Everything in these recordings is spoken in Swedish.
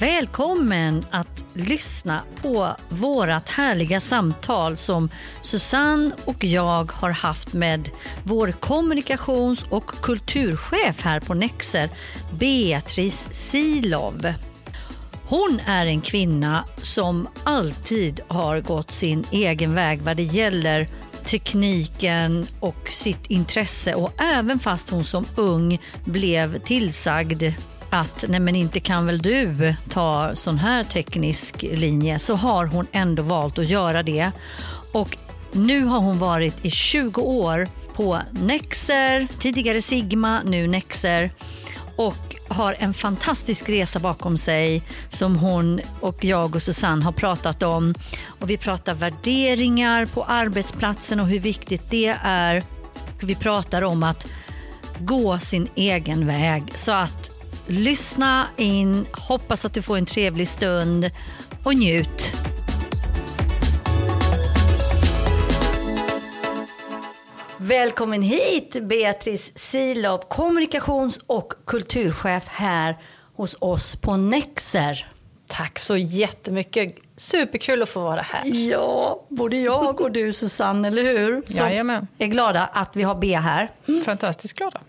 Välkommen att lyssna på vårt härliga samtal som Susanne och jag har haft med vår kommunikations och kulturchef här på Nexer, Beatrice Silov. Hon är en kvinna som alltid har gått sin egen väg vad det gäller tekniken och sitt intresse och även fast hon som ung blev tillsagd att nej men inte kan väl du ta sån här teknisk linje så har hon ändå valt att göra det. Och nu har hon varit i 20 år på Nexer, tidigare Sigma, nu Nexer och har en fantastisk resa bakom sig som hon och jag och Susanne har pratat om. Och vi pratar värderingar på arbetsplatsen och hur viktigt det är. Vi pratar om att gå sin egen väg. Så att lyssna in, hoppas att du får en trevlig stund och njut. Välkommen hit Beatrice Silov, kommunikations och kulturchef här hos oss på Nexer. Tack så jättemycket. Superkul att få vara här. Ja, både jag och du Susanne, eller hur? Som Jajamän. är glada att vi har Bea här. Mm. Fantastiskt glada.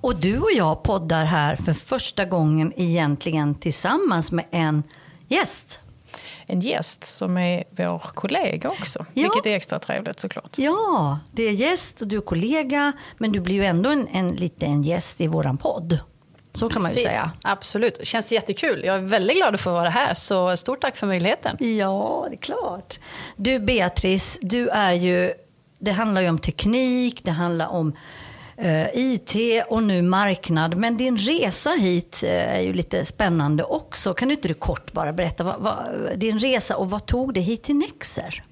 Och du och jag poddar här för första gången egentligen tillsammans med en gäst en gäst som är vår kollega också. Ja. Vilket är extra trevligt såklart. Ja, det är gäst och du är kollega. Men du blir ju ändå en, en lite en gäst i våran podd. Så kan Precis. man ju säga. Absolut, det känns jättekul. Jag är väldigt glad att få vara här, så stort tack för möjligheten. Ja, det är klart. Du Beatrice, du är ju, det handlar ju om teknik, det handlar om Eh, IT och nu marknad. Men din resa hit eh, är ju lite spännande också. Kan du inte du kort bara berätta vad, vad, din resa och vad tog dig hit till Nexer?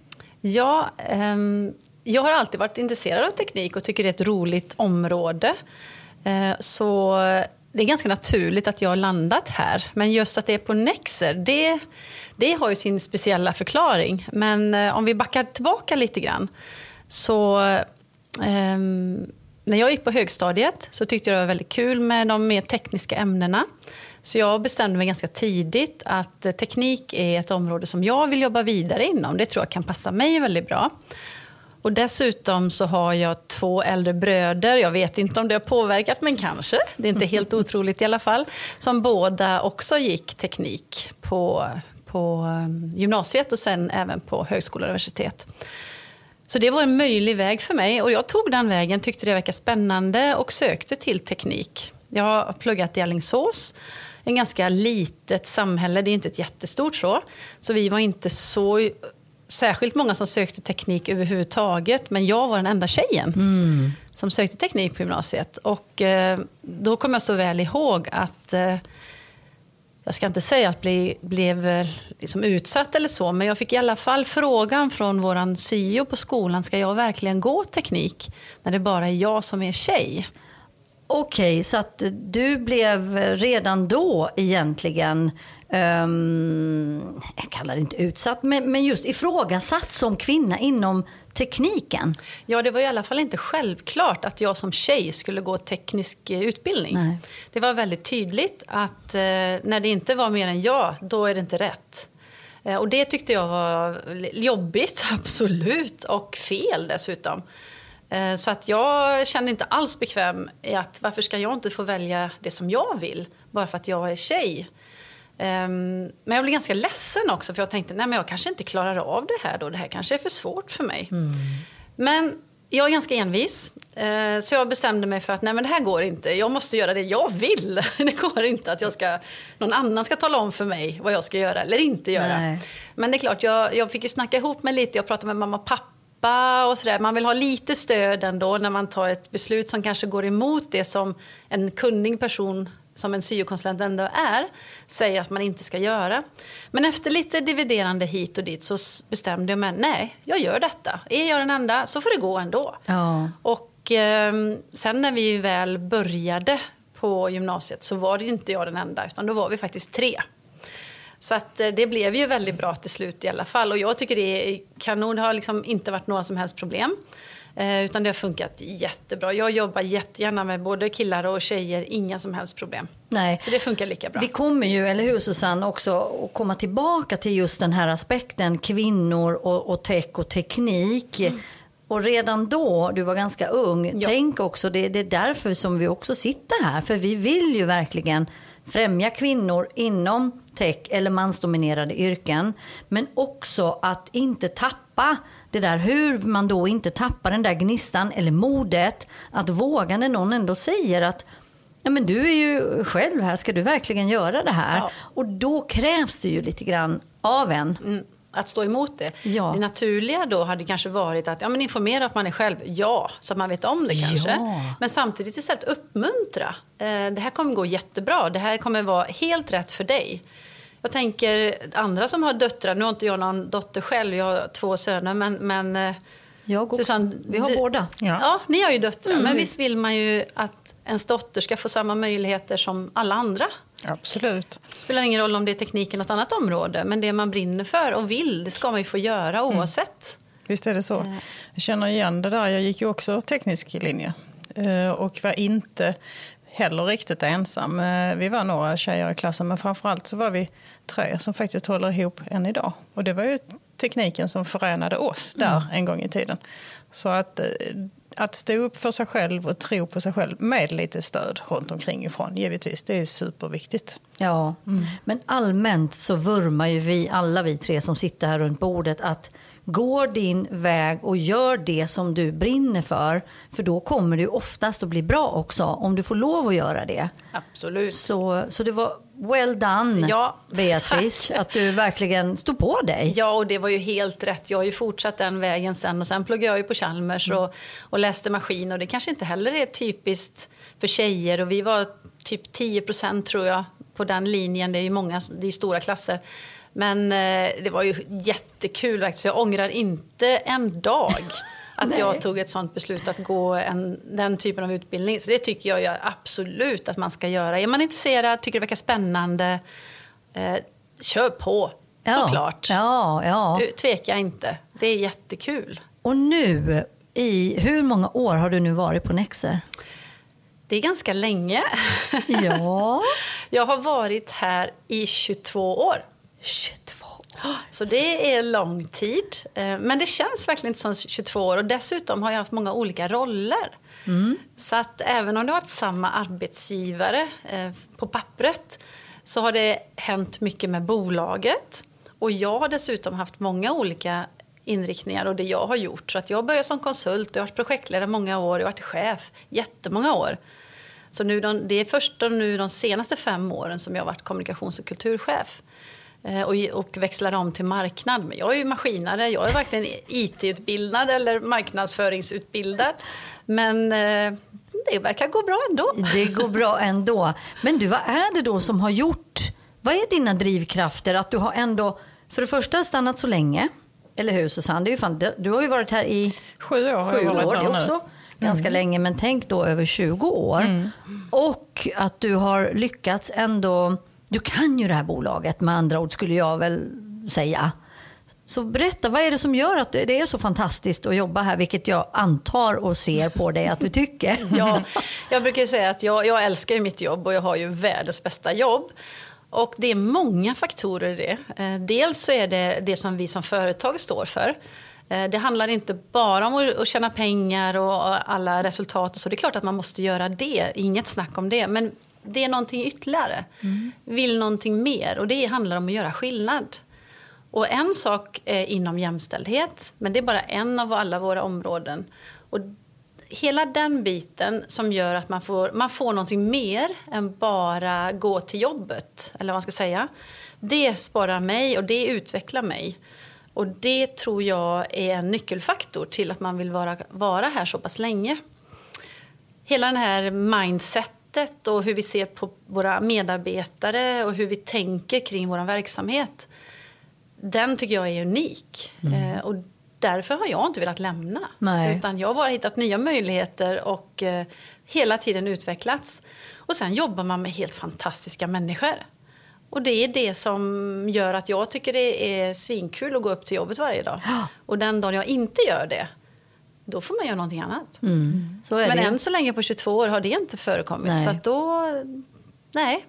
Ja, um, jag har alltid varit intresserad av teknik och tycker det är ett roligt område. Uh, så det är ganska naturligt att jag har landat här. Men just att det är på Nexer, det, det har ju sin speciella förklaring. Men eh, om vi backar tillbaka lite grann så ehm, när jag gick på högstadiet så tyckte jag det var väldigt kul med de mer tekniska ämnena. Så jag bestämde mig ganska tidigt att teknik är ett område som jag vill jobba vidare inom. Det tror jag kan passa mig väldigt bra. Och dessutom så har jag två äldre bröder, jag vet inte om det har påverkat men kanske, det är inte helt otroligt i alla fall, som båda också gick teknik på, på eh, gymnasiet och sen även på högskola och universitet. Så det var en möjlig väg för mig och jag tog den vägen, tyckte det verkade spännande och sökte till teknik. Jag har pluggat i Alingsås, en ganska litet samhälle, det är inte ett jättestort så. Så vi var inte så särskilt många som sökte teknik överhuvudtaget, men jag var den enda tjejen mm. som sökte teknik på gymnasiet. Och eh, då kommer jag så väl ihåg att eh, jag ska inte säga att jag blev eh, liksom utsatt eller så, men jag fick i alla fall frågan från vår syo på skolan, ska jag verkligen gå teknik när det bara är jag som är tjej? Okej, okay, så att du blev redan då egentligen um, jag kallar det inte utsatt, men, men just ifrågasatt som kvinna inom tekniken? Ja, det var i alla fall inte självklart att jag som tjej skulle gå teknisk eh, utbildning. Nej. Det var väldigt tydligt att eh, när det inte var mer än jag, då är det inte rätt. Eh, och det tyckte jag var jobbigt, absolut, och fel dessutom. Eh, så att jag kände inte alls bekväm i att varför ska jag inte få välja det som jag vill bara för att jag är tjej. Um, men jag blev ganska ledsen också för jag tänkte nej men jag kanske inte klarar av det här då. Det här kanske är för svårt för mig. Mm. Men jag är ganska envis. Uh, så jag bestämde mig för att nej men det här går inte. Jag måste göra det jag vill. det går inte att jag ska, någon annan ska tala om för mig vad jag ska göra eller inte göra. Nej. Men det är klart, jag, jag fick ju snacka ihop mig lite. Jag pratade med mamma och pappa och sådär. Man vill ha lite stöd ändå när man tar ett beslut som kanske går emot det som en kunnig person som en syokonsulent ändå är, säger att man inte ska göra. Men efter lite dividerande hit och dit så bestämde jag mig, nej, jag gör detta. Är jag den enda så får det gå ändå. Ja. Och eh, sen när vi väl började på gymnasiet så var det inte jag den enda, utan då var vi faktiskt tre. Så att eh, det blev ju väldigt bra till slut i alla fall. Och jag tycker det är kanon, det har liksom inte varit några som helst problem. Eh, utan det har funkat jättebra. Jag jobbar jättegärna med både killar och tjejer, inga som helst problem. Nej. Så det funkar lika bra. Vi kommer ju, eller hur Susanne, också att komma tillbaka till just den här aspekten kvinnor och, och tech och teknik. Mm. Och redan då, du var ganska ung, ja. tänk också, det, det är därför som vi också sitter här. För vi vill ju verkligen främja kvinnor inom tech eller mansdominerade yrken. Men också att inte tappa det där hur man då inte tappar den där gnistan eller modet att våga när någon ändå säger att ja, men du är ju själv här, ska du verkligen göra det här? Ja. Och då krävs det ju lite grann av en. Mm att stå emot det. Ja. Det naturliga då hade kanske varit att ja, men informera att man är själv, ja, så att man vet om det kanske. Ja. Men samtidigt istället uppmuntra. Eh, det här kommer gå jättebra, det här kommer vara helt rätt för dig. Jag tänker andra som har döttrar, nu har inte jag någon dotter själv, jag har två söner, men, men eh, jag också. Susanne, vi har du, båda. Ja. ja. ni har ju döttrar, mm. men visst vill man ju att ens dotter ska få samma möjligheter som alla andra. Absolut. Det spelar ingen roll om det är teknik eller något annat område, men det man brinner för och vill, det ska man ju få göra mm. oavsett. Mm. Visst är det så. Jag känner igen det där. Jag gick ju också teknisk linje eh, och var inte heller riktigt ensam. Eh, vi var några tjejer i klassen, men framförallt så var vi tre som faktiskt håller ihop än idag. Och det var ju tekniken som förenade oss där mm. en gång i tiden. Så att eh, att stå upp för sig själv och tro på sig själv med lite stöd runt omkring ifrån, givetvis. Det är superviktigt. Ja, mm. men allmänt så vurmar ju vi, alla vi tre som sitter här runt bordet, att gå din väg och gör det som du brinner för. För då kommer det oftast att bli bra också, om du får lov att göra det. Absolut. Så, så det var well done, ja, Beatrice, tack. att du verkligen stod på dig. Ja, och det var ju helt rätt. Jag har ju fortsatt den vägen sen och sen pluggade jag ju på Chalmers mm. och, och läste maskin och det kanske inte heller är typiskt för tjejer och vi var typ 10 procent tror jag på den linjen. Det är ju många, det är stora klasser. Men eh, det var ju jättekul så jag ångrar inte en dag att jag tog ett sånt beslut att gå en, den typen av utbildning. Så det tycker jag absolut att man ska göra. Är man intresserad, tycker det verkar spännande, eh, kör på. Ja, Såklart. Ja, ja. Tveka inte. Det är jättekul. Och nu, i hur många år har du nu varit på Nexer? Det är ganska länge. Ja. jag har varit här i 22 år. 22 så det är lång tid. Eh, men det känns verkligen inte som 22 år. Och dessutom har jag haft många olika roller. Mm. Så att även om det har varit samma arbetsgivare eh, på pappret så har det hänt mycket med bolaget. Och jag har dessutom haft många olika inriktningar och det jag har gjort. Så att jag började som konsult, jag har varit projektledare många år, jag har varit chef jättemånga år. Så nu de, det är först nu de senaste fem åren som jag har varit kommunikations och kulturchef. Eh, och, och växlar om till marknad. Men jag är ju maskinare, jag är varken IT-utbildad eller marknadsföringsutbildad. Men eh, det verkar gå bra ändå. Det går bra ändå. Men du, vad är det då som har gjort, vad är dina drivkrafter att du har ändå, för det första stannat så länge, eller hur Susanne? Det är ju fan, du har ju varit här i sju år. Sju år, det är också ganska mm. länge, men tänk då över 20 år. Mm. Och att du har lyckats ändå du kan ju det här bolaget med andra ord skulle jag väl säga. Så berätta, vad är det som gör att det är så fantastiskt att jobba här, vilket jag antar och ser på dig att du tycker? ja, jag brukar säga att jag, jag älskar mitt jobb och jag har ju världens bästa jobb. Och det är många faktorer i det. Eh, dels så är det det som vi som företag står för. Eh, det handlar inte bara om att tjäna pengar och alla resultat. Så det är klart att man måste göra det, inget snack om det. Men det är någonting ytterligare. Mm. Vill någonting mer och det handlar om att göra skillnad. Och en sak är inom jämställdhet, men det är bara en av alla våra områden. Och hela den biten som gör att man får, man får någonting mer än bara gå till jobbet, eller vad man ska säga. Det sparar mig och det utvecklar mig. Och det tror jag är en nyckelfaktor till att man vill vara, vara här så pass länge. Hela den här mindset sättet och hur vi ser på våra medarbetare och hur vi tänker kring vår verksamhet. Den tycker jag är unik. Mm. Eh, och därför har jag inte velat lämna. Nej. Utan jag har bara hittat nya möjligheter och eh, hela tiden utvecklats. Och sen jobbar man med helt fantastiska människor. Och det är det som gör att jag tycker det är svinkul att gå upp till jobbet varje dag. Och den dagen jag inte gör det, då får man göra någonting annat. Mm. Men det. än så länge på 22 år har det inte förekommit. Nej. Så att då, nej.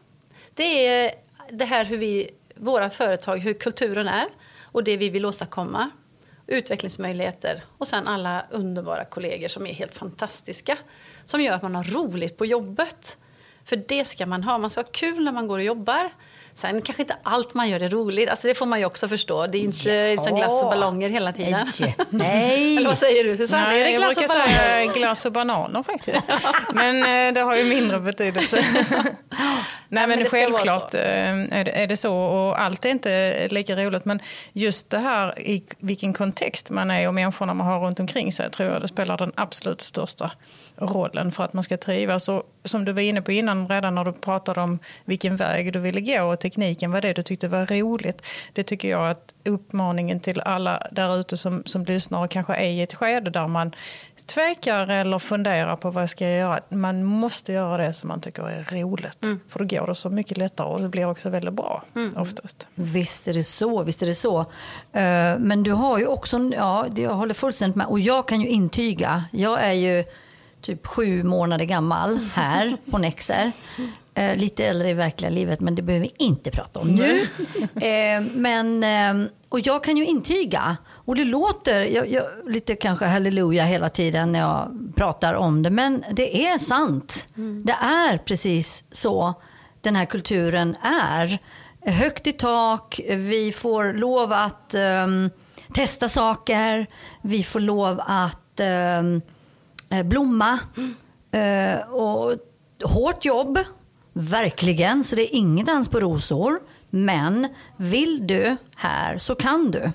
Det är det här hur vi, våra företag, hur kulturen är och det vi vill åstadkomma. Utvecklingsmöjligheter och sen alla underbara kollegor som är helt fantastiska. Som gör att man har roligt på jobbet. För det ska man ha. Man ska ha kul när man går och jobbar. Sen kanske inte allt man gör är roligt. Alltså det får man ju också förstå. Det är inte som glass och ballonger hela tiden. Nej. Nej. Eller vad säger du Susanne? Nej, är det jag glass och brukar ballonger? säga glass och bananer faktiskt. Men eh, det har ju mindre betydelse. Nej, men men självklart eh, är det, är det så. Och allt är inte lika roligt. Men just det här i vilken kontext man är och människorna man har runt omkring sig tror jag det spelar den absolut största rollen för att man ska trivas. Och som du var inne på innan redan när du pratade om vilken väg du ville gå och tekniken var det du tyckte var roligt. Det tycker jag att uppmaningen till alla där ute som, som lyssnar och kanske är i ett skede där man tvekar eller funderar på vad jag ska göra. Man måste göra det som man tycker är roligt. För då går det så mycket lättare och det blir också väldigt bra oftast. Visst är det så. Visst är det så. Eh, Men du har ju också, ja, det- jag håller fullständigt med. Och jag kan ju intyga, jag är ju typ sju månader gammal här på Nexer. Eh, lite äldre i verkliga livet, men det behöver vi inte prata om nu. Eh, men, eh, och jag kan ju intyga, och det låter jag, jag, lite kanske halleluja hela tiden när jag pratar om det, men det är sant. Det är precis så den här kulturen är. Högt i tak, vi får lov att ehm, testa saker, vi får lov att ehm, eh, blomma. Eh, och hårt jobb, verkligen, så det är ingen dans på rosor. Men vill du här så kan du.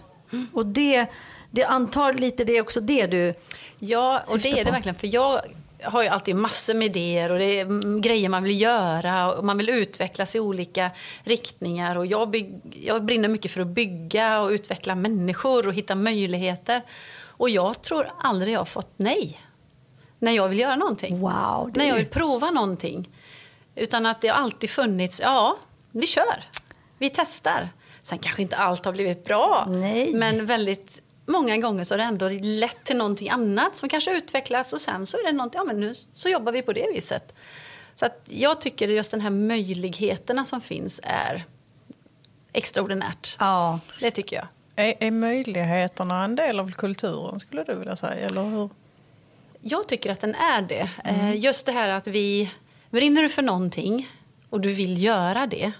Och det, det antar lite det är också det du Ja, och det är det verkligen. För jag har ju alltid massor med idéer och det är mm, grejer man vill göra och man vill utvecklas i olika riktningar. Och jag, bygg, jag brinner mycket för att bygga och utveckla människor och hitta möjligheter. Och jag tror aldrig jag har fått nej när jag vill göra någonting. Wow, det när jag vill prova någonting. Utan att det har alltid funnits, ja, vi kör. Vi testar. Sen kanske inte allt har blivit bra. Nej. Men väldigt många gånger så har det ändå lett till någonting annat som kanske utvecklats och sen så är det någonting, ja men nu så jobbar vi på det viset. Så att jag tycker just den här möjligheterna som finns är extraordinärt. Ja, Det tycker jag. Är, är möjligheterna en del av kulturen skulle du vilja säga? Eller hur? Jag tycker att den är det. Eh, Just det här att vi brinner du för någonting och du vill göra det.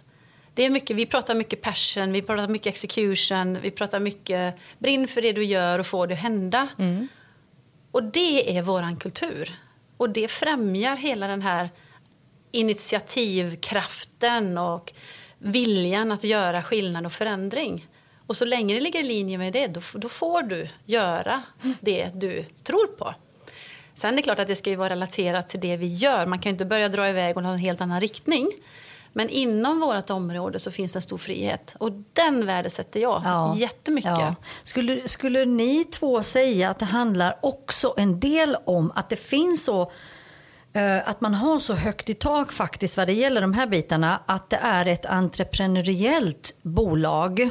det är mycket, vi pratar mycket passion, vi pratar mycket execution, vi pratar mycket brinn för det du gör och få det att hända. Och det är våran kultur. Och det främjar hela den här initiativkraften och viljan att göra skillnad och förändring. Och så länge det ligger i linje med det, då, då får du göra det du tror på. Sen är det klart att det ska ju vara relaterat till det vi gör. Man kan ju inte börja dra iväg och ha en helt annan riktning. Men inom vårt område så finns det en stor frihet. Och den värdesätter jag Ja. jättemycket. Ja. Skulle, skulle ni två säga att det handlar också en del om att det finns så eh, att man har så högt i tak faktiskt vad det gäller de här bitarna att det är ett entreprenöriellt bolag.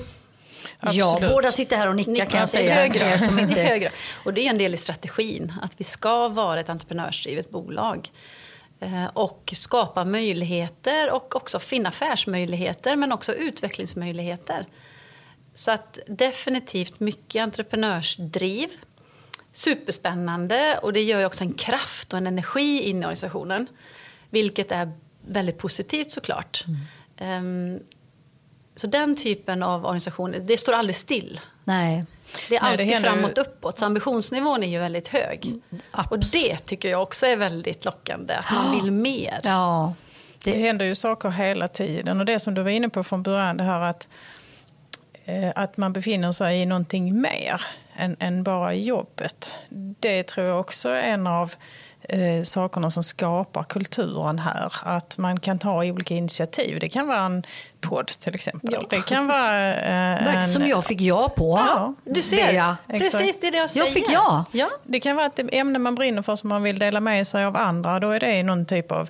Ja, Absolut. båda sitter här och nickar kan jag säga. hög till grad. som inte... hög grad. Och det är en del i strategin, att vi ska vara ett entreprenörsdrivet bolag. Eh, Och skapa möjligheter och också finna affärsmöjligheter men också utvecklingsmöjligheter. Så att definitivt mycket entreprenörsdriv. Superspännande och det gör också en kraft och en energi in i organisationen. Vilket är väldigt positivt såklart. Ehm, Så den typen av organisation, det står aldrig still. Nej. Det är Nej, det alltid händer ju- framåt uppåt, så ambitionsnivån är ju väldigt hög. abs- Och det tycker jag också är väldigt lockande, att man vill mer. Ja. Det Det, händer ju saker hela tiden. Och det som du var inne på från början, det här att, eh, att man befinner sig i någonting mer än, än bara jobbet. Det tror jag också är en av eh, sakerna som skapar kulturen här. Att man kan ta olika initiativ. Det kan vara en podd till exempel. Ja. Det kan vara eh, en... som jag fick ja på. Ja, Du ser, Bea. precis det är det jag säger. Jag fick ja. ja. Det kan vara ett ämne man brinner för som man vill dela med sig av andra. Då är det någon typ av,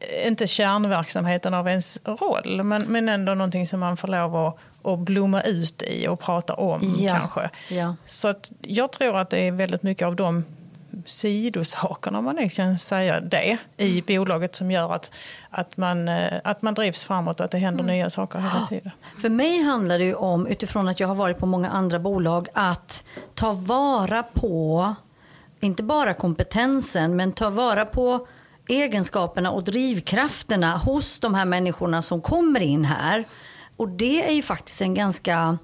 eh, inte kärnverksamheten av ens roll, men, men ändå någonting som man får lov att, att blomma ut i och prata om Ja, kanske. ja. Så att jag tror att det är väldigt mycket av de sidosakerna, om man nu kan säga det, i bolaget som gör att, att, man, eh, att man drivs framåt och att det händer mm. nya saker hela tiden. För mig handlar det ju om, utifrån att jag har varit på många andra bolag, att ta vara på, inte bara kompetensen, men ta vara på egenskaperna och drivkrafterna hos de här människorna som kommer in här. Och det är ju faktiskt en ganska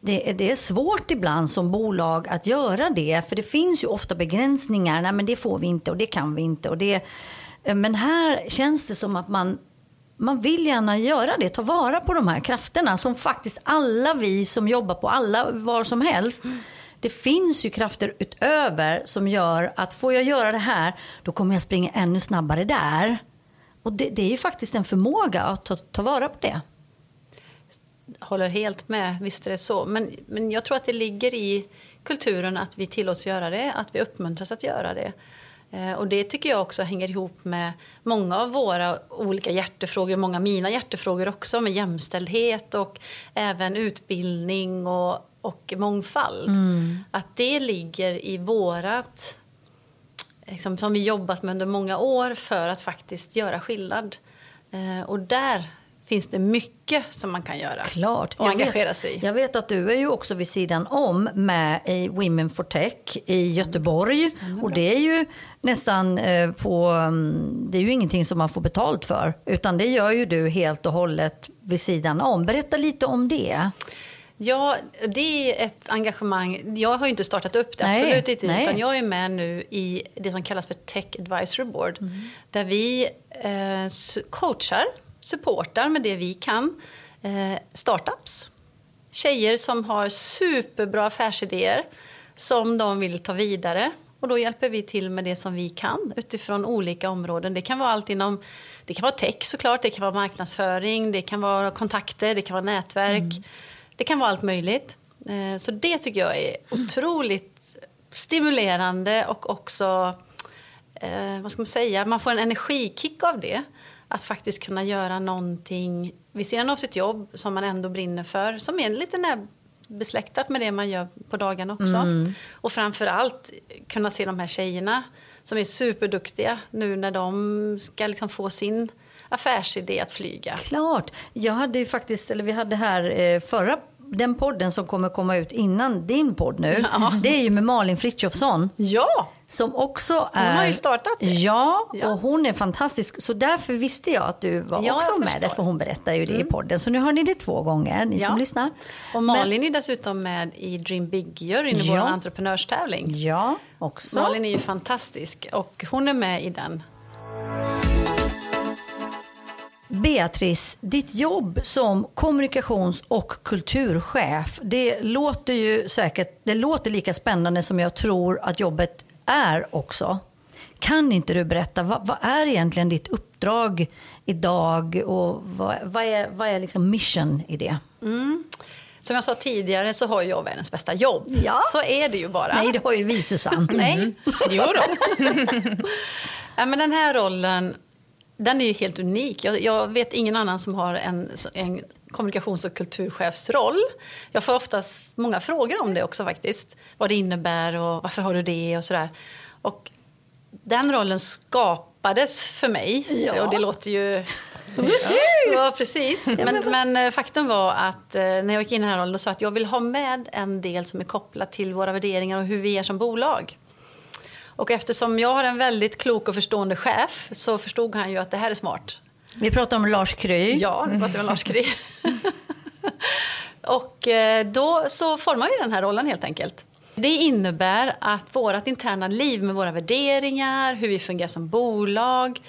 det, det, är svårt ibland som bolag att göra det. För det finns ju ofta begränsningar. Nej, men det får vi inte och det kan vi inte. Och det, eh, men här känns det som att man, man vill gärna göra det. Ta vara på de här krafterna som faktiskt alla vi som jobbar på alla var som helst. Det finns ju krafter utöver som gör att får jag göra det här då kommer jag springa ännu snabbare där. Och det, det är ju faktiskt en förmåga att ta, ta vara på det håller helt med, visst är det så. Men, men jag tror att det ligger i kulturen att vi tillåts göra det, att vi uppmuntras att göra det. Eh, och det tycker jag också hänger ihop med många av våra olika hjärtefrågor, många av mina hjärtefrågor också med jämställdhet och även utbildning och, och mångfald. Mm. Att det ligger i vårat, liksom, som vi jobbat med under många år för att faktiskt göra skillnad. Eh, och där finns det mycket som man kan göra Klart. och jag engagera vet, sig i. Jag vet att du är ju också vid sidan om med i Women for Tech i Göteborg. Stämmer och det är ju nästan eh, på, mm, det är ju ingenting som man får betalt för. Utan det gör ju du helt och hållet vid sidan om. Berätta lite om det. Ja, det är ett engagemang. Jag har ju inte startat upp det, nej, absolut inte. Nej. Utan jag är med nu i det som kallas för Tech Advisory Board. Mm. Där vi eh, coachar supportar med det vi kan eh, startups. Tjejer som har superbra affärsidéer som de vill ta vidare. Och då hjälper vi till med det som vi kan utifrån olika områden. Det kan vara allt inom det kan vara tech såklart, det kan vara marknadsföring, det kan vara kontakter, det kan vara nätverk. Mm. Det kan vara allt möjligt. Eh, så det tycker jag är otroligt stimulerande och också, eh, vad ska man säga, man får en energikick av det. Att faktiskt kunna göra någonting vid sidan av sitt jobb som man ändå brinner för. Som är lite närbesläktat med det man gör på dagarna också. Mm. Och framförallt kunna se de här tjejerna som är superduktiga nu när de ska liksom få sin affärsidé att flyga. Klart. Jag hade ju faktiskt, eller vi hade här eh, förra den podden som kommer komma ut innan din podd nu, ja. det är ju med Malin Frithiofsson. Ja! Som också är... Hon har ju startat det. Ja, ja, och hon är fantastisk. Så därför visste jag att du var ja, också med där, för hon berättar ju det mm. i podden. Så nu har ni det två gånger, ni ja. som lyssnar. Och Malin Men... är dessutom med i Dream Big-juryn i ja. vår entreprenörstävling. Ja, också. Malin är ju fantastisk och hon är med i den. Beatrice, ditt jobb som kommunikations och kulturchef, det låter ju säkert det låter lika spännande som jag tror att jobbet är också. Kan inte du berätta, vad, vad är egentligen ditt uppdrag idag och vad, vad är, vad är liksom mission i det? Mm. Som jag sa tidigare så har jag världens bästa jobb. Ja. Så är det ju bara. Nej, det har ju vi Susanne. Nej, mm. jo ja, men den här rollen den är ju helt unik. Jag, jag, vet ingen annan som har en, en kommunikations och kulturchefsroll. Jag får oftast många frågor om det också faktiskt. Vad det innebär och varför har du det och sådär. Och den rollen skapades för mig. Ja. Och det låter ju... ja, precis. Men, men, eh, faktum var att eh, när jag gick in i den här rollen sa jag att jag vill ha med en del som är kopplad till våra värderingar och hur vi är som bolag. Och eftersom jag har en väldigt klok och förstående chef så förstod han ju att det här är smart. Vi pratar om Lars Kry. Ja, vi pratar om Lars Kry. och eh, då så formar vi den här rollen helt enkelt. Det innebär att vårt interna liv med våra värderingar, hur vi fungerar som bolag,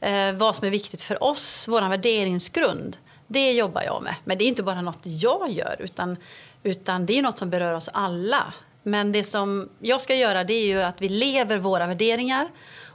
eh, vad som är viktigt för oss, vår värderingsgrund, det jobbar jag med. Men det är inte bara något jag gör, utan, utan det är något som berör oss alla. Men det som jag ska göra det är ju att vi lever våra värderingar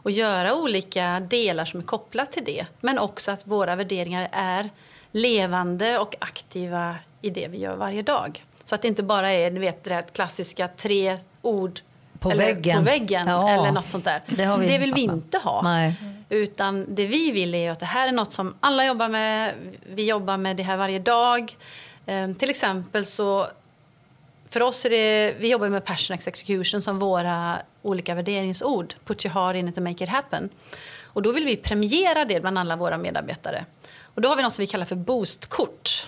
och göra olika delar som är kopplat till det. Men också att våra värderingar är levande och aktiva i det vi gör varje dag. Så att det inte bara är ni vet, det klassiska tre ord på väggen, på väggen ja. eller något sånt där. Det, vi, det vill vi inte ha. Nej. Utan det vi vill är att det här är något som alla jobbar med. Vi jobbar med det här varje dag. Um, till exempel så för oss är det, vi jobbar med passion execution som våra olika värderingsord. Put your heart in it and make it happen. Och då vill vi premiera det bland alla våra medarbetare. Och då har vi något som vi kallar för boostkort.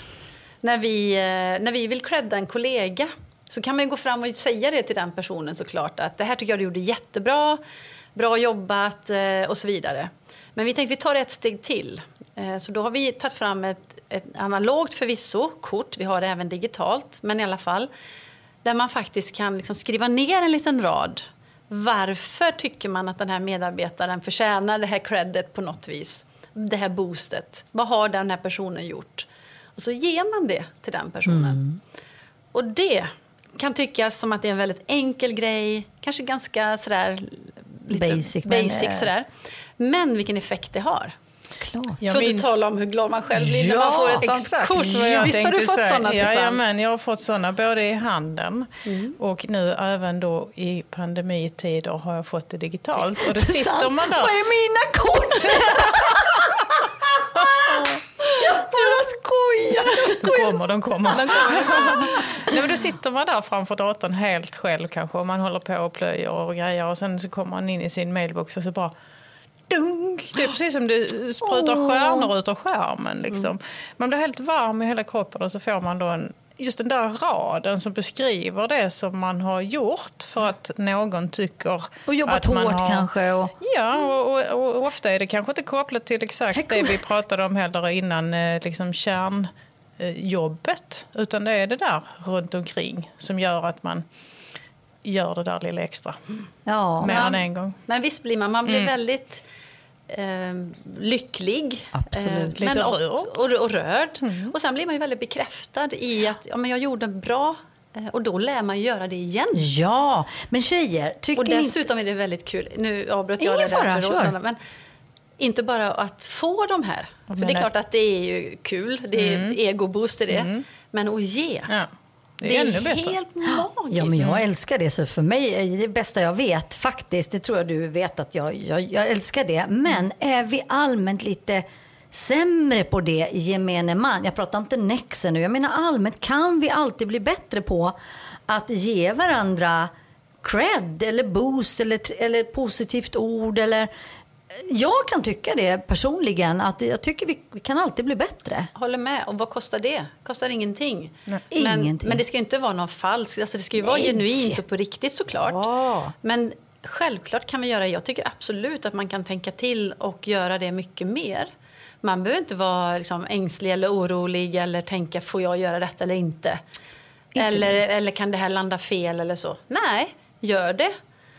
När vi, eh, när vi vill credda en kollega så kan man gå fram och säga det till den personen såklart att det här tycker jag du gjorde jättebra, bra jobbat eh, och så vidare. Men vi tänkte vi tar ett steg till. Eh, så då har vi tagit fram ett, ett analogt förvisso kort, vi har det även digitalt, men i alla fall där man faktiskt kan liksom skriva ner en liten rad. Varför tycker man att den här medarbetaren förtjänar det här credit på något vis? Det här boostet. Vad har den här personen gjort? Och så ger man det till den personen. Mm. Och det kan tyckas som att det är en väldigt enkel grej, kanske ganska sådär... Basic. basic men, sådär. Men vilken effekt det har. Klart. Jag För att minns... tala om hur glad man själv blir ja, när man får ett sånt exakt. kort. Jag Visst har du fått sådana Susanne? Ja, men jag har fått sådana både i handen mm. och nu även då i pandemitider har jag fått det digitalt. Och då sitter man där. Vad är mina kort? jag skojar! De kommer, de kommer. De kommer. Nej, men då sitter man där framför datorn helt själv kanske och man håller på och plöjer och grejer och sen så kommer man in i sin mailbox och så bara dunk. Det är precis som det sprutar oh. stjärnor ut ur skärmen. Liksom. Mm. Man blir helt varm i hela kroppen och så får man då en, just den där raden som beskriver det som man har gjort för att någon tycker Och jobbat att man hårt har, kanske. Och... Ja, och, och, och, ofta är det kanske inte kopplat till exakt det vi pratade om heller innan, eh, liksom kärnjobbet. Utan det är det där runt omkring som gör att man gör det där lilla extra. Ja. Mer än en gång. Men visst blir man, man blir mm. väldigt eh, lycklig. Absolut. Eh, men och, och, och, rörd. Mm. Och sen blir man ju väldigt bekräftad i att ja, men jag gjorde bra eh, och då lär man göra det igen. Ja, men tjejer, tycker Och dessutom ni... är det väldigt kul, nu avbröt jag det där för Rosanna, men inte bara att få de här, för det är klart att det är ju kul, det är mm. egoboost i det, mm. men att ge. Ja. Det är, det är bättre. helt magiskt. Ja, men jag älskar det. Så för mig är det bästa jag vet faktiskt. Det tror jag du vet att jag, jag, jag älskar det. Men är vi allmänt lite sämre på det i gemene man? Jag pratar inte Nexen nu. Jag menar allmänt kan vi alltid bli bättre på att ge varandra cred eller boost eller, eller positivt ord eller jag kan tycka det personligen, att jag tycker vi kan alltid bli bättre. Håller med. Och vad kostar det? kostar ingenting. Nej. Men, ingenting. men det ska inte vara någon falskt, alltså det ska ju vara Nej. genuint och på riktigt såklart. Ja. Men självklart kan vi göra, jag tycker absolut att man kan tänka till och göra det mycket mer. Man behöver inte vara liksom ängslig eller orolig eller tänka, får jag göra detta eller inte? inte. Eller, eller kan det här landa fel eller så? Nej, gör det.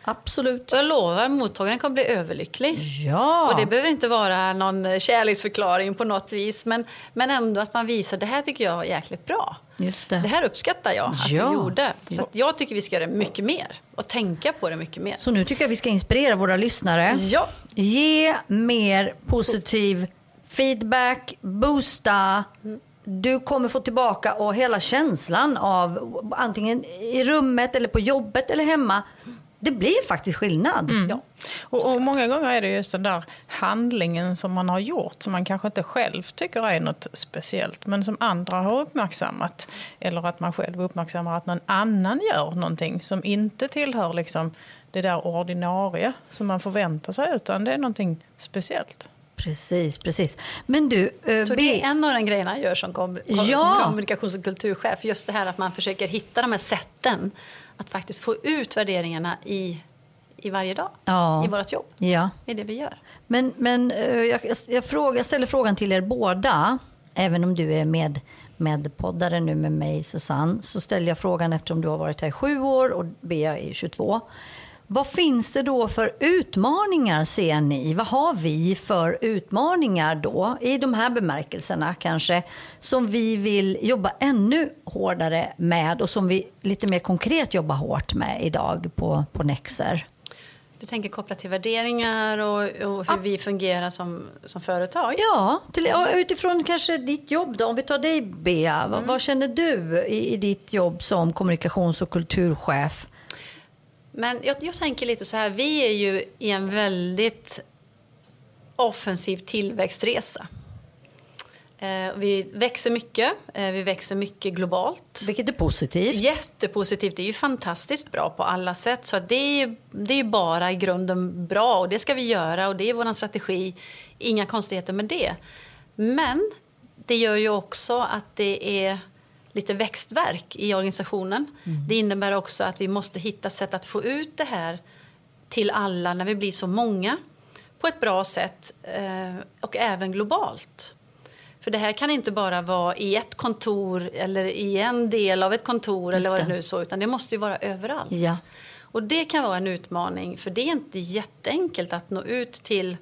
Absolut. Och jag lovar, mottagaren kommer bli överlycklig. Ja. Och det behöver inte vara någon kärleksförklaring på något vis. Men, men ändå att man visar, det här tycker jag var jäkligt bra. Just det. det här uppskattar jag att ja. du gjorde. Så jag tycker vi ska göra det mycket mer. Och tänka på det mycket mer. Så nu tycker jag vi ska inspirera våra lyssnare. Ja. Ge mer positiv feedback, boosta. Mm du kommer få tillbaka och hela känslan av antingen i rummet eller på jobbet eller hemma det blir faktiskt skillnad. Mm. Ja. Och, och, många gånger är det just den där handlingen som man har gjort som man kanske inte själv tycker är något speciellt men som andra har uppmärksammat. Eller att man själv uppmärksammar att någon annan gör någonting som inte tillhör liksom det där ordinarie som man förväntar sig utan det är någonting speciellt. Precis, precis. Men du, uh, så det är en av de grejerna jag gör som kom, ja. kommunikations och kulturchef. Just det här att man försöker hitta de här sätten att faktiskt få ut värderingarna i, i varje dag, ja. i vårt jobb. Ja. Det är det vi gör. Men, men eh, jag, jag, frågar, jag ställer frågan till er båda, även om du är med, med poddare nu med mig Susanne, så ställer jag frågan eftersom du har varit här i sju år och Bea är 22. Vad finns det då för utmaningar ser ni? Vad har vi för utmaningar då i de här bemärkelserna kanske som vi vill jobba ännu hårdare med och som vi lite mer konkret jobbar hårt med idag på, på Nexer? Du tänker kopplat till värderingar och, och hur ja. vi fungerar som, som företag? Ja, till, utifrån kanske ditt jobb. Då. Om vi tar dig, Bea. Mm. Vad, vad, känner du i, i ditt jobb som kommunikations och kulturchef? Men jag, jag tänker lite så här, vi är ju i en väldigt offensiv tillväxtresa. Eh, vi växer mycket. Eh, vi växer mycket globalt. Vilket är positivt. Jättepositivt. Det är ju fantastiskt bra på alla sätt. Så det är, det är bara i grunden bra och det ska vi göra och det är vår strategi. Inga konstigheter med det. Men det gör ju också att det är lite växtverk i organisationen. Mm. Det innebär också att vi måste hitta sätt att få ut det här till alla när vi blir så många på ett bra sätt eh, och även globalt. För det här kan inte bara vara i ett kontor eller i en del av ett kontor eller vad det nu så, utan det måste ju vara överallt. Ja. Och det kan vara en utmaning, för det är inte jätteenkelt att nå ut till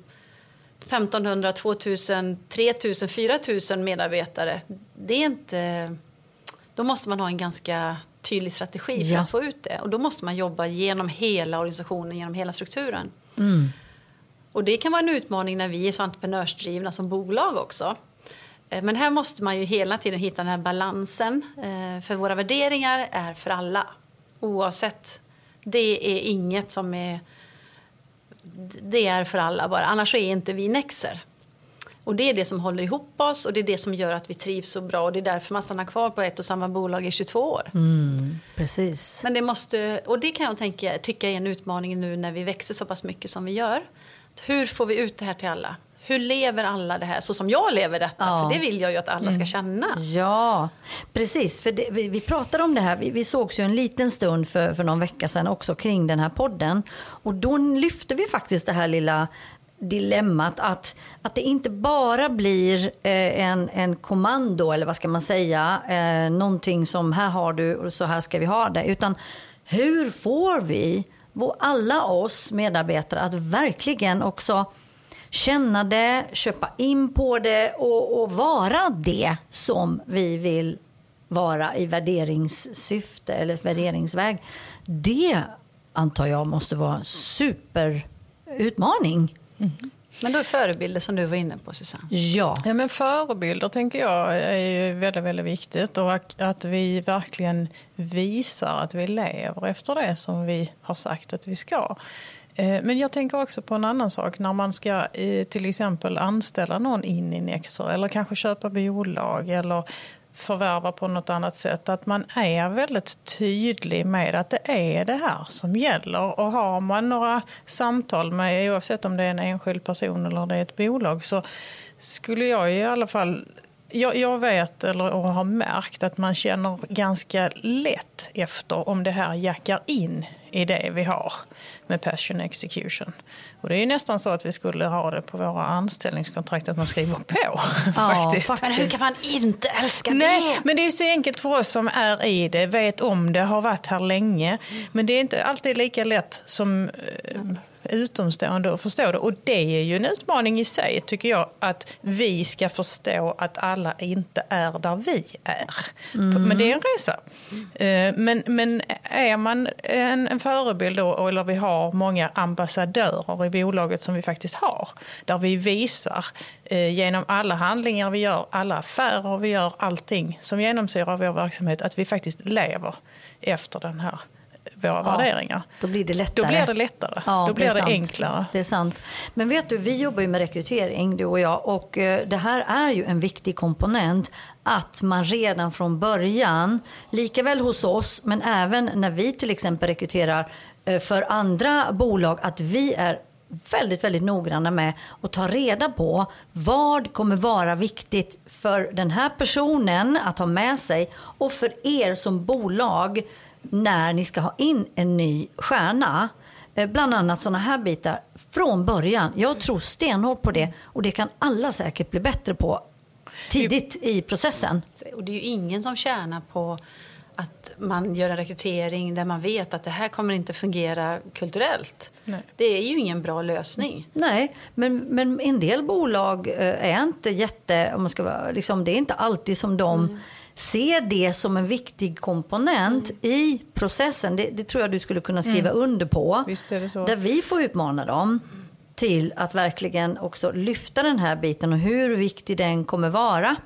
1500, 2000, 3000, 4000 medarbetare. Det är inte... Då måste man ha en ganska tydlig strategi för ja. att få ut det. Och då måste man jobba genom hela organisationen, genom hela strukturen. Mm. Och det kan vara en utmaning när vi är så entreprenörsdrivna som bolag också. Eh, men här måste man ju hela tiden hitta den här balansen. Eh, för våra värderingar är för alla. Oavsett. Det är inget som är... Det är för alla bara. Annars är inte vi Nexer. Och det är det som håller ihop oss och det är det som gör att vi trivs så bra. Och det är därför man stannar kvar på ett och samma bolag i 22 år. Mm, precis. Men det måste, och det kan jag tänka, tycka är en utmaning nu när vi växer så pass mycket som vi gör. Hur får vi ut det här till alla? hur lever alla det här så som jag lever detta? Ja. För det vill jag ju att alla ska mm. känna. Ja, precis. För det, vi, vi pratade om det här, vi, vi sågs ju en liten stund för, för någon vecka sedan också kring den här podden. Och då lyfte vi faktiskt det här lilla dilemmat att, att det inte bara blir eh, en, en kommando eller vad ska man säga, eh, någonting som här har du och så här ska vi ha det. Utan hur får vi alla oss medarbetare att verkligen också känna det, köpa in på det och, och vara det som vi vill vara i värderingssyfte eller värderingsväg. Det antar jag måste vara en superutmaning. Mm. Men då är förebilder som du var inne på Susanne. Ja. ja men förebilder tänker jag är ju väldigt, väldigt viktigt och att, vi verkligen visar att vi lever efter det som vi har sagt att vi ska. Eh, men jag tänker också på en annan sak. När man ska eh, till exempel anställa någon in i Nexer eller kanske köpa bolag eller förvärva på något annat sätt. Att man är väldigt tydlig med att det är det här som gäller. Och har man några samtal med, oavsett om det är en enskild person eller det är ett bolag, så skulle jag i alla fall jag, jag, vet eller och har märkt att man känner ganska lätt efter om det här jackar in i det vi har med passion execution. Och det är nästan så att vi skulle ha det på våra anställningskontrakt att man skriver på. Ja, faktiskt. Men hur kan man inte älska Nej, Men det är så enkelt för oss som är i det, vet om det, har varit här länge. Men det är inte alltid lika lätt som eh, utomstående att förstå det. Och det är ju en utmaning i sig, tycker jag, att vi ska förstå att alla inte är där vi är. Mm. Men det är en resa. Eh, men, men är man en, en förebild då, eller vi har många ambassadörer i bolaget som vi faktiskt har, där vi visar eh, genom alla handlingar vi gör, alla affärer vi gör, allting som genomsyrar vår verksamhet, att vi faktiskt lever efter den här våra ja, värderingar. Då blir det lättare. Då blir det lättare. Ja, då blir det, det enklare. Det är sant. Men vet du, vi jobbar ju med rekrytering du och jag och eh, det här är ju en viktig komponent att man redan från början, lika väl hos oss men även när vi till exempel rekryterar eh, för andra bolag, att vi är väldigt, väldigt noggranna med att ta reda på vad kommer vara viktigt för den här personen att ha med sig och för er som bolag när ni ska ha in en ny stjärna. Eh, bland annat sådana här bitar från början. Jag tror stenhårt på det och det kan alla säkert bli bättre på tidigt i processen. Och det är ju ingen som tjänar på att man gör en rekrytering där man vet att det här kommer inte fungera kulturellt. Nej. Det är ju ingen bra lösning. Nej, men, men en del bolag eh, är inte jätte... Om man ska vara, liksom, det är inte alltid som de mm ser det som en viktig komponent mm. i processen. Det, det, tror jag du skulle kunna skriva mm. under på. Där vi får utmana dem till att verkligen också lyfta den här biten och hur viktig den kommer vara.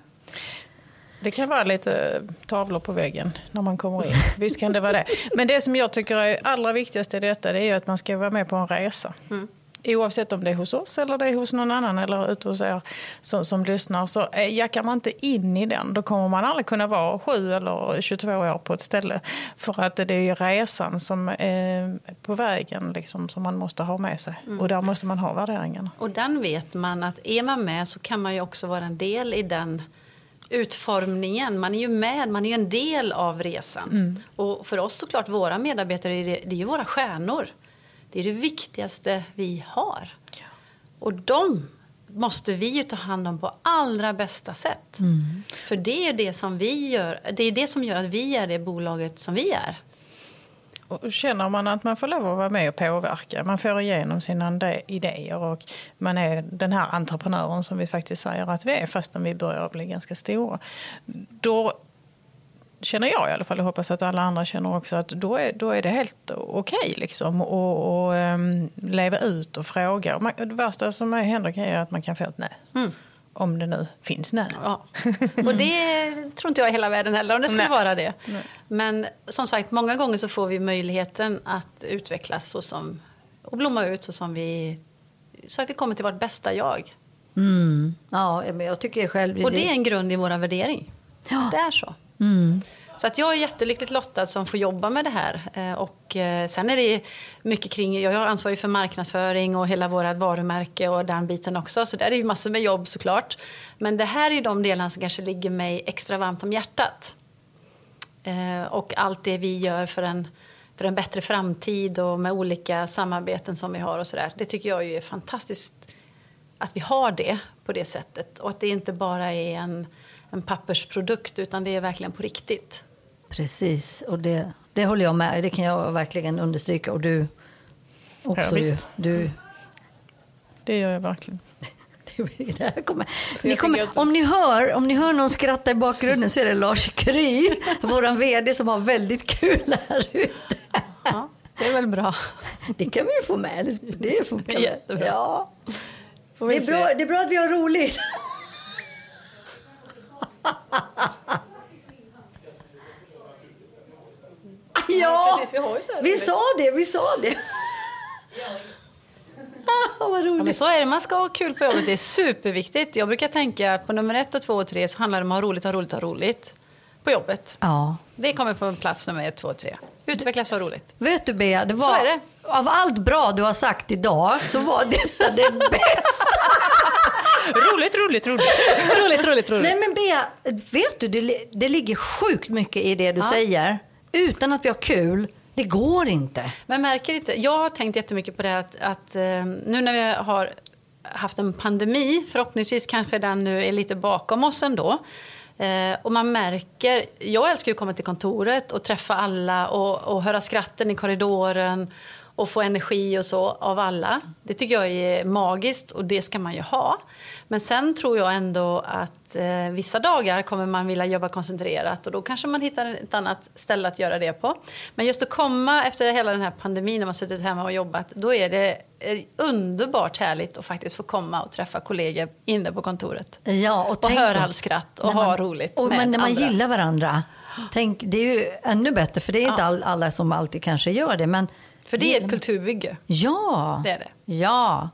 Det kan vara lite tavlor på väggen när man kommer in. Visst kan det vara det. Men det som jag tycker är allra viktigast i detta det är att man ska vara med på en resa. Mm oavsett om det är hos oss eller det är hos någon annan eller ute hos er som, som lyssnar, så eh, jackar man inte in i den, då kommer man aldrig kunna vara 7 eller 22 år på ett ställe. För att det är ju resan som är på vägen liksom, som man måste ha med sig. Mm. Och där måste man ha värderingarna. Och den vet man att är man med så kan man ju också vara en del i den utformningen. Man är ju med, man är ju en del av resan. Mm. Och för oss såklart, våra medarbetare, det är ju våra stjärnor. Det är det viktigaste vi har. Och de måste vi ju ta hand om på allra bästa sätt. Mm. För det är det som vi gör, det är det som gör att vi är det bolaget som vi är. Och känner man att man får lov att vara med och påverka, man får igenom sina idéer och man är den här entreprenören som vi faktiskt säger att vi är fastän vi börjar bli ganska stora. Då känner jag i alla fall, och hoppas att alla andra känner också, att då är, då är det helt okej okay, liksom att um, leva ut och fråga. Och man, det värsta som händer är att man kan få ett nej. Mm. Om det nu finns nej. Ja. Och det tror inte jag i hela världen heller om det skulle vara det. Nej. Men som sagt, många gånger så får vi möjligheten att utvecklas så som, och blomma ut så som vi, så att vi kommer till vårt bästa jag. Mm. Ja, men jag tycker själv... Och det är en grund i vår värdering. Ja. Det är så. Mm. Så att jag är jättelyckligt lottad som får jobba med det här. Eh, och eh, sen är det mycket kring, jag är ansvarig för marknadsföring och hela vårt varumärke och den biten också. Så där är det ju massor med jobb såklart. Men det här är ju de delarna som kanske ligger mig extra varmt om hjärtat. Eh, och allt det vi gör för en, för en bättre framtid och med olika samarbeten som vi har och sådär. Det tycker jag är fantastiskt att vi har det på det sättet. Och att det inte bara är en en pappersprodukt utan det är verkligen på riktigt. Precis, och det, det håller jag med Det kan jag verkligen understryka. Och du också ja, visst. Du... Det gör jag verkligen. det kommer. Ni kommer, om, ni hör, om ni hör någon skratta i bakgrunden så är det Lars Kry, vår vd, som har väldigt kul här ute. Ja, det är väl bra. Det kan vi ju få med. Det funkar. Ja. Det är, bra, det är bra att vi har roligt. Ja, vi sa det, vi sa det. Ah, vad roligt. Ja, men så är det, man ska ha kul på jobbet. Det är superviktigt. Jag brukar tänka på nummer ett, och två och tre så handlar det om att ha roligt, ha roligt, ha roligt på jobbet. Ja. Det kommer på plats nummer ett, två och tre. Utvecklas och ha roligt. Vet du Bea, det var, det. av allt bra du har sagt idag så var detta det bästa. roligt, roligt, roligt. roligt, roligt, roligt. Nej men Bea, vet du, det, det ligger sjukt mycket i det du ja. säger. Utan att vi har kul, det går inte. Men märker inte, jag har tänkt jättemycket på det att, att eh, nu när vi har haft en pandemi, förhoppningsvis kanske den nu är lite bakom oss ändå. Eh, och man märker, jag älskar ju att komma till kontoret och träffa alla och, och höra skratten i korridoren och få energi och så av alla. Det tycker jag är magiskt och det ska man ju ha. Men sen tror jag ändå att eh, vissa dagar kommer man vilja jobba koncentrerat och då kanske man hittar ett annat ställe att göra det på. Men just att komma efter hela den här pandemin när man suttit hemma och jobbat, då är det underbart härligt att faktiskt få komma och träffa kollegor inne på kontoret. Ja, och, och höra all skratt och man, ha roligt och, med Men när man andra. gillar varandra. Tänk, det är ju ännu bättre, för det är ja. inte all, alla som alltid kanske gör det. Men för det är ett kulturbygge. Ja. Det är det. Ja.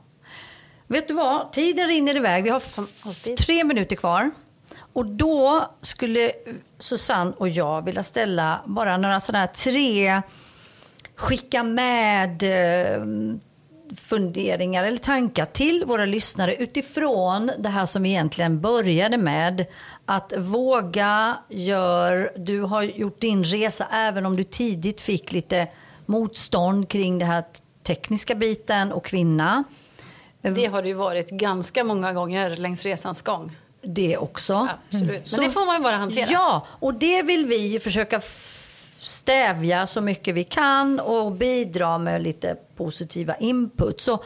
Vet du vad? Tiden rinner iväg. Vi har tre minuter kvar. Och då skulle Susanne och jag vilja ställa bara några sådana här tre skicka med eh, funderingar eller tankar till våra lyssnare utifrån det här som vi egentligen började med. Att våga gör, du har gjort din resa även om du tidigt fick lite motstånd kring det här tekniska biten och kvinna. Det har det ju varit ganska många gånger längs resans gång. Det också. Absolut. Men så, det får man ju bara hantera. Ja, och det vill vi försöka stävja så mycket vi kan och bidra med lite positiva input. Så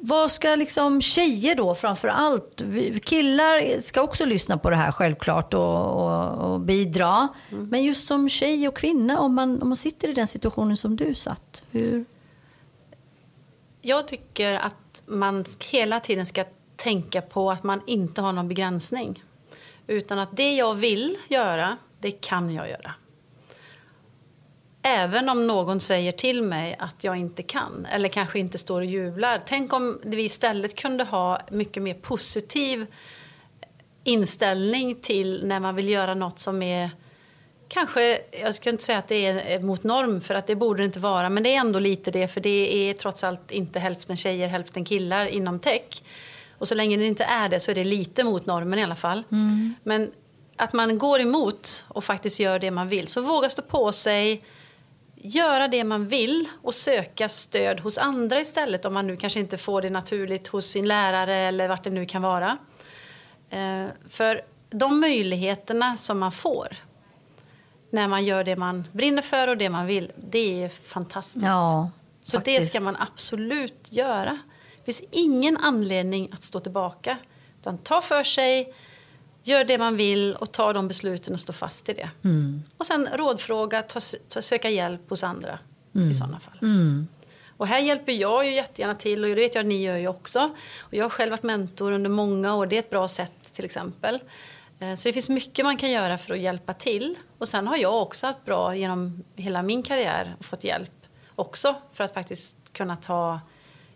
vad ska liksom tjejer då framför allt? Killar ska också lyssna på det här självklart och, och, och bidra. Mm. Men just som tjej och kvinna, om man, om man sitter i den situationen som du satt, hur? Jag tycker att man hela tiden ska tänka på att man inte har någon begränsning. Utan att det jag vill göra, det kan jag göra. Även om någon säger till mig att jag inte kan eller kanske inte står och jublar. Tänk om vi istället kunde ha mycket mer positiv inställning till när man vill göra något som är Kanske, jag ska inte säga att det är mot norm för att det borde det inte vara men det är ändå lite det för det är trots allt inte hälften tjejer hälften killar inom tech. Och så länge det inte är det så är det lite mot normen i alla fall. Mm. Men att man går emot och faktiskt gör det man vill. Så våga stå på sig, göra det man vill och söka stöd hos andra istället om man nu kanske inte får det naturligt hos sin lärare eller vart det nu kan vara. Eh, för de möjligheterna som man får när man gör det man brinner för och det man vill, det är fantastiskt. Ja, Så faktiskt. det ska man absolut göra. Det finns ingen anledning att stå tillbaka. Utan ta för sig, gör det man vill och ta de besluten och stå fast i det. Mm. Och sen rådfråga, ta, ta, söka hjälp hos andra mm. i sådana fall. Mm. Och här hjälper jag ju jättegärna till och det vet jag att ni gör ju också. Och jag har själv varit mentor under många år, det är ett bra sätt till exempel. Eh, så det finns mycket man kan göra för att hjälpa till. Och sen har jag också haft bra genom hela min karriär och fått hjälp också för att faktiskt kunna ta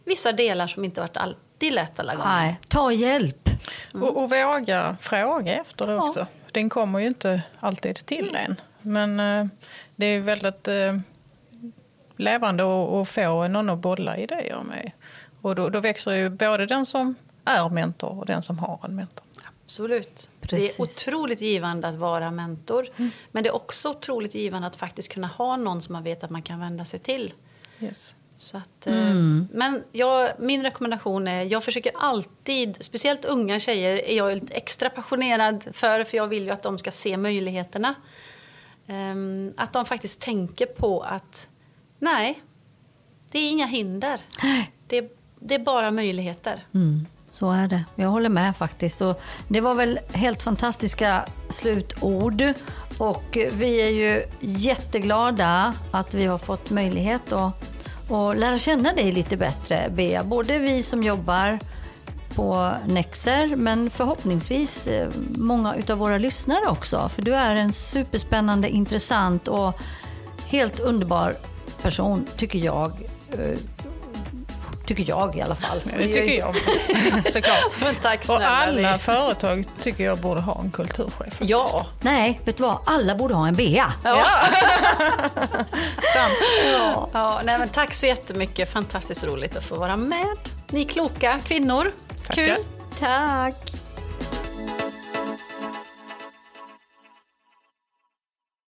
vissa delar som inte varit alltid lätt alla gånger. Nej, ta hjälp. Mm. Och, och våga fråga efter det också. Ja. Den kommer ju inte alltid till en. Men eh, det är väldigt eh, levande att få någon att bolla idéer med. Och då, då växer ju både den som är mentor och den som har en mentor. Absolut. Precis. Det är otroligt givande att vara mentor. Mm. Men det är också otroligt givande att faktiskt kunna ha någon som man vet att man kan vända sig till. Yes. Så att, eh, mm. Men jag, min rekommendation är, jag försöker alltid, speciellt unga tjejer är jag lite extra passionerad för, för jag vill ju att de ska se möjligheterna. Um, att de faktiskt tänker på att nej, det är inga hinder. Det, det är bara möjligheter. Mm. Så är det. Jag håller med faktiskt. Och det var väl helt fantastiska slutord. Och vi är ju jätteglada att vi har fått möjlighet att, och lära känna dig lite bättre, Bea. Både vi som jobbar på Nexer, men förhoppningsvis eh, många av våra lyssnare också. För du är en superspännande, intressant och helt underbar person, tycker jag. Eh, Tycker jag i alla fall. Det tycker jag såklart. Men tack snälla, Och alla företag tycker jag borde ha en kulturchef. Faktiskt. Ja. Nej, vet du vad? Alla borde ha en Bea. Ja. Sant. Ja. Ja, nej, men tack så jättemycket. Fantastiskt roligt att få vara med. Ni kloka kvinnor. Tackar. Kul. Tack.